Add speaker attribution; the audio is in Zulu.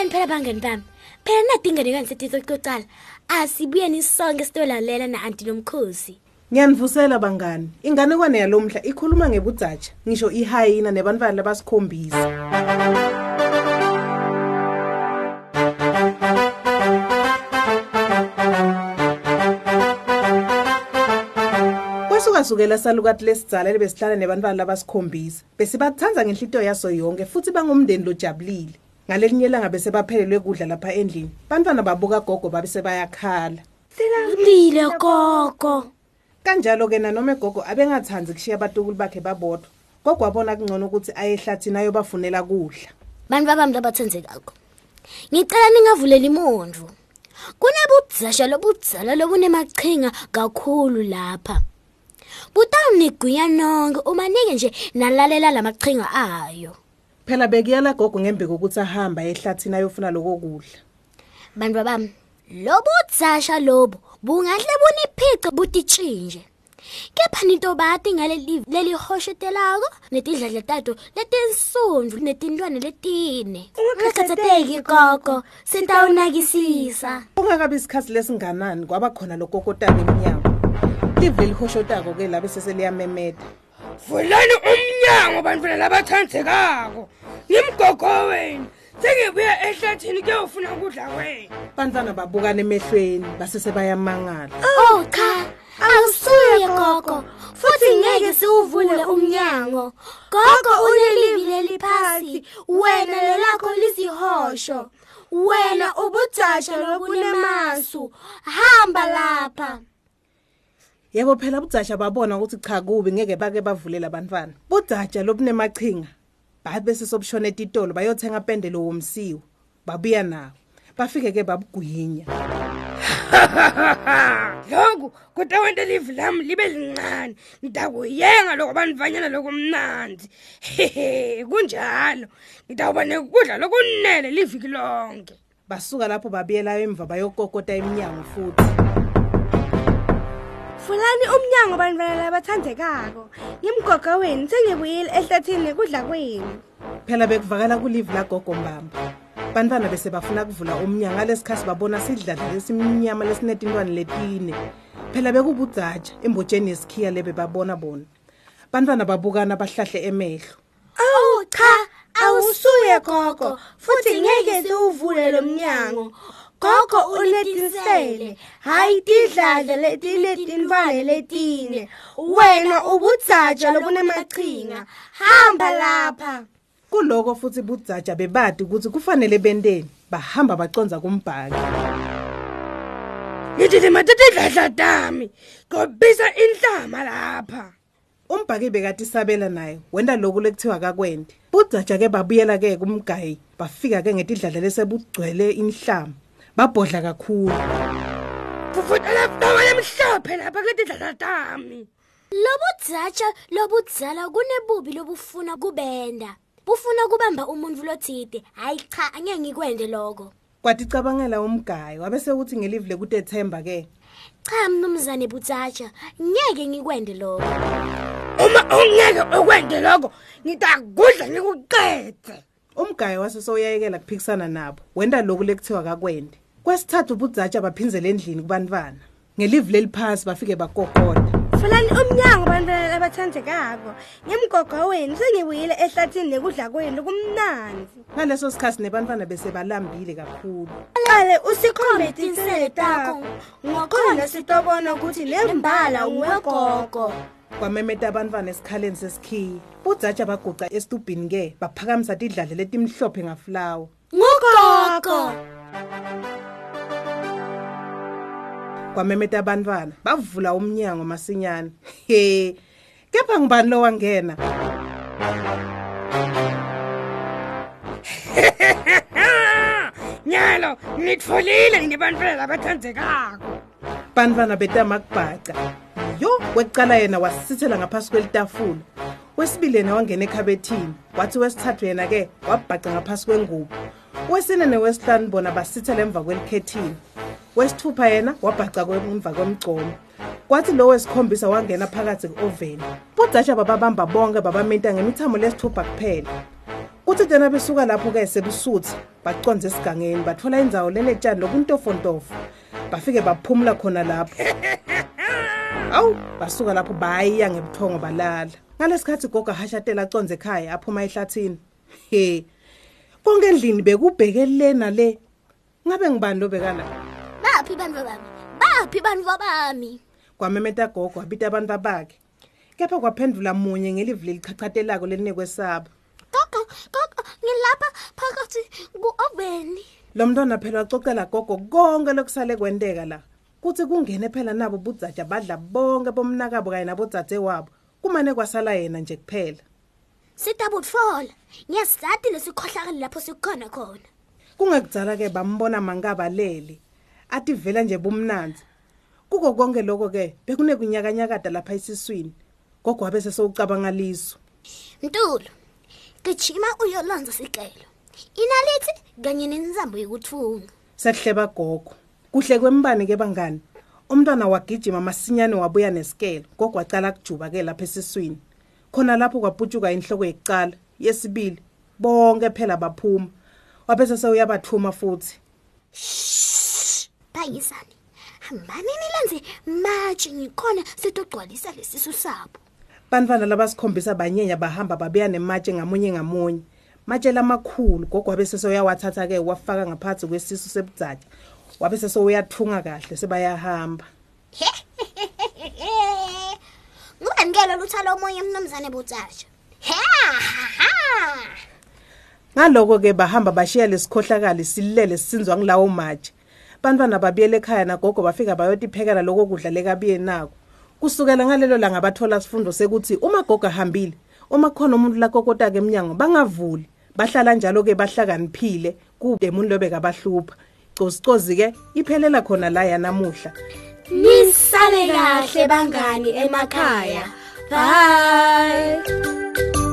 Speaker 1: Yabani phela bangani bami. Phela nadingane kansithi sokuqala. Asibuyeni sonke sitolalela na anti nomkhosi.
Speaker 2: Ngiyanivusela bangani. Inganekwane yalomhla ikhuluma ngebudzatsha, ngisho ihayina nebantwana labasikhombisa. Kwesukasukela salukathi lesidzala lebesihlala nebantwana labasikhombisa. Besibathanza ngenhlito yaso yonke futhi bangumndeni lojabulile. Ngalelinye langa bese baphelelwe kudla lapha endlini. Bantwana babuka gogo babe sebayakhala.
Speaker 1: Silile gogo.
Speaker 2: Kanjalo ke nanoma gogo abengathanzi kushiya abatukulu bakhe babodwa. Gogo wabona kungcono ukuthi aye ehlathini ayobafunela kudla.
Speaker 1: Bantu babami labathenzekako. Ngicela ningavuleli imondvo. Kunebudzasha lobudzala lobunemachinga kakhulu lapha. Butanigunya nonke uma nike nje nalalela lamachinga ayo.
Speaker 2: Phela bekuyala gogo ngembe kokuthi ahamba ehlathini ayofuna lokho kudla.
Speaker 1: Bantu babami, lobudzasha lobo bungahle buniphice butitshinje. Kepha into bati ngaleli leli hoshetelako netidladla tato letinsundvu netintwana letine. Ungakhathateki gogo, sintawunakisisa.
Speaker 2: Ungakabi isikhathi lesinganani kwaba khona lokokotaka eminyango. Live lelihoshotako ke labe seseliyamemeda.
Speaker 3: vulani umnyango bantwana labathandekako ngimgogo wenu sengibuya ehlathini kuyofuna ukudla kwenu
Speaker 2: Bantwana babukana emehlweni base sebayamangala.
Speaker 1: Oh cha, awusuye gogo. Futhi ngeke siuvule umnyango. Gogo unelivi leliphasi, wena lelakho lisihosho. Wena ubudzasha lokunemasu. Hamba lapha.
Speaker 2: Yebo phela budzatsha babona ukuthi cha kubi ngeke bake bavulela abantwana. Budzatsha lobunemachinga. Babe bese sobushona etitolo bayothenga pendelo womsiwo. Babuya nawo. Bafike ke babugwinya.
Speaker 3: lokhu kodwa wente livi lami libe lincane ngitakuyenga loko banivanyana lokumnanzi hehe kunjalo ngitawuba nekudla lokunele liviki lonke
Speaker 2: Basuka lapho babiyela emva bayokokota eminyango futhi.
Speaker 4: Fulani umnyango bantwana labathandekako. Ngimgogo wenu sengibuyile ehlathini nekudla kwenu.
Speaker 2: Phela bekuvakala kulive la gogo mbamba. Bantwana bese bafuna kuvula umnyango ngalesikhathi babona sidladla lesimnyama lesinetintwana letine. Phela bekubudzatsha embotsheni yesikhiya lebe babona bona. Bantwana babukana bahlahle emehlo.
Speaker 4: Oh cha, awusuye gogo. Futhi ngeke siuvule lo mnyango. Gogo unetinsele, hayi tidladla letiletintfwane letine. Wena ubudzaja lobunemachinga. Hamba lapha.
Speaker 2: Kuloko futhi budzatsha bebadi ukuthi kufanele benteni bahamba baconza kumbhaki.
Speaker 3: ngithi limatetidladla tami ngobisa inhlama lapha
Speaker 2: Umbhaki bekati sabela naye wenda lokhu lekuthiwa kakwende. Budzatsha ke babuyela ke kumgayi bafika ke ngetidladla lesebugcwele inhlama. Babhodla kakhulu.
Speaker 3: fufutela toma lemhlophe lapha ketidladla tami
Speaker 1: Lobudzatsha lobudzala kunebubi lobufuna kubenda. Bufuna kubamba umuntu lothide. Hayi cha, angeke ngikwende lokho.
Speaker 2: Kwaticabangela umgayi wabese uthi ngelive lekutethemba ke.
Speaker 1: Cha mnumzane Butsatsha, ngeke ngikwende lokho.
Speaker 3: uma ungeke ukwende lokho ngitakudla ngikuqede
Speaker 2: Umgayi wasesoyayekela kuphikisana nabo. Wenda lokhu lekuthiwa kakwende. Kwesithathu budzatsha baphinzela endlini kubantwana. Ngelive leliphasi bafike bakokoda.
Speaker 4: Fulani umnyango bantwana labathandekako. Ngimgogo wenu sengibuyile ehlathini nekudla kwenu kumnanzi.
Speaker 2: Ngaleso sikhathi nebantwana bese balambile kakhulu.
Speaker 4: Qale usikhombe tinsele takho. Ngokhona sitobona ukuthi lembala uwegogo.
Speaker 2: Kwamemeta abantwana esikhaleni sesikhiya. Budzatsha baguca esitubhini ke baphakamisa tidladla letimhlophe ngaflower.
Speaker 1: Ngugogo.
Speaker 2: kwamemeta abantwana bavula umnyango masinyane he kepha ngibani lo wangena
Speaker 3: nyalo ngitfolile ngibantwana labathandekako
Speaker 2: bantwana betamakubhaca wekucala yena wasithela ngaphasi kwelitafula. Wesibili yena wangena ekhabethini wathi wesithathu yena-ke wabhaca ngaphasi kwengubo. Wesine newesihlanu bona basithela emva kwelikhethini. Wesithupha yena wabhaca emva kwemgcomo kwathi lo wesikhombisa wangena phakathi ku-oveni. Budzatsha bababamba bonke babamenta ngemithamo lesithupha kuphela. Kuthi tena besuka lapho-ke sebusuthi baconze esigangeni bathola indzawo lenetshani lobuntofontofo bafike baphumula khona lapho awu basuka lapho bayiya ngebuthongo balala. Ngalesikhathi gogo hashatela aconze ekhaya aphuma ehlathini. He konke endlini bekubheke le nale. Ngabe ngibani lobekala
Speaker 1: baphi bantfu bami baphi bantfu bami
Speaker 2: kwamemeta gogo wabita abantu babakhe kepha kwaphendula munye ngelivili lichachatelako lelinekwesaba
Speaker 1: gogo gogo ngilapha phakathi ku-oveni
Speaker 2: lo mntwana phela wacocela gogo konke lokusale kwenteka la. Kuthi kungene phela nabo budzaja badla bonke bomnakabo kanye nabodzadze wabo. Kumane kwasala yena nje kuphela.
Speaker 1: Sitabutfola. Ngiyazati lesikhohlakele lapho sikhona khona.
Speaker 2: Kungekudzala-ke bambona mangabalele athi vela nje bumnanzi. Kuko konke loko-ke bekunekunyakanyakada lapha esiswini. Gogo wabe sesowucabanga liso
Speaker 1: mtulo gijima uyolonza sicelo inalithi kanye nensambo yekuthunga
Speaker 2: sekuhleba gogo. Kuhle kwembani ke bangani. Umntwana wagijima masinyane wabuya nesikelo gogo wacala kujuba-ke lapha esiswini. Khona lapho kwaputshuka inhloko yekucala yesibili bonke phela baphuma. Wabese sewuyabathuma futhi.
Speaker 1: Phakisani hambani nilenze matshe ngikhona sitogcwalisa lesisu sabo.
Speaker 2: Bantwana labasikhombisa banyenya bahamba babeya nematshe ngamunye ngamunye. Matshe lamakhulu gogo wabe sesewuyawathatha-ke wafaka ngaphansi kwesisu sebudzaja wabe sesewuyathunga kahle sebayahamba.
Speaker 1: Ngubani ke lolu thalo omunye mnumzane butsasha
Speaker 2: ngaloko-ke bahamba bashiya lesikhohlakali silele sisinzwa ngulawo matshe bantwana babuyela ekhaya nagogo bafika bayotiphekela loko kudla lekabiye nako. Kusukela ngalelo langa bathola sifundo sekuthi uma gogo ahambile uma khona umuntu lakokota-ke emnyango bangavuli. Bahlala njalo-ke bahlakaniphile kude umuntu lobekabahlupha cozikozi-ke iphelela khona la yanamuhla.
Speaker 1: Nisale kahle bangani emakhaya. Bye.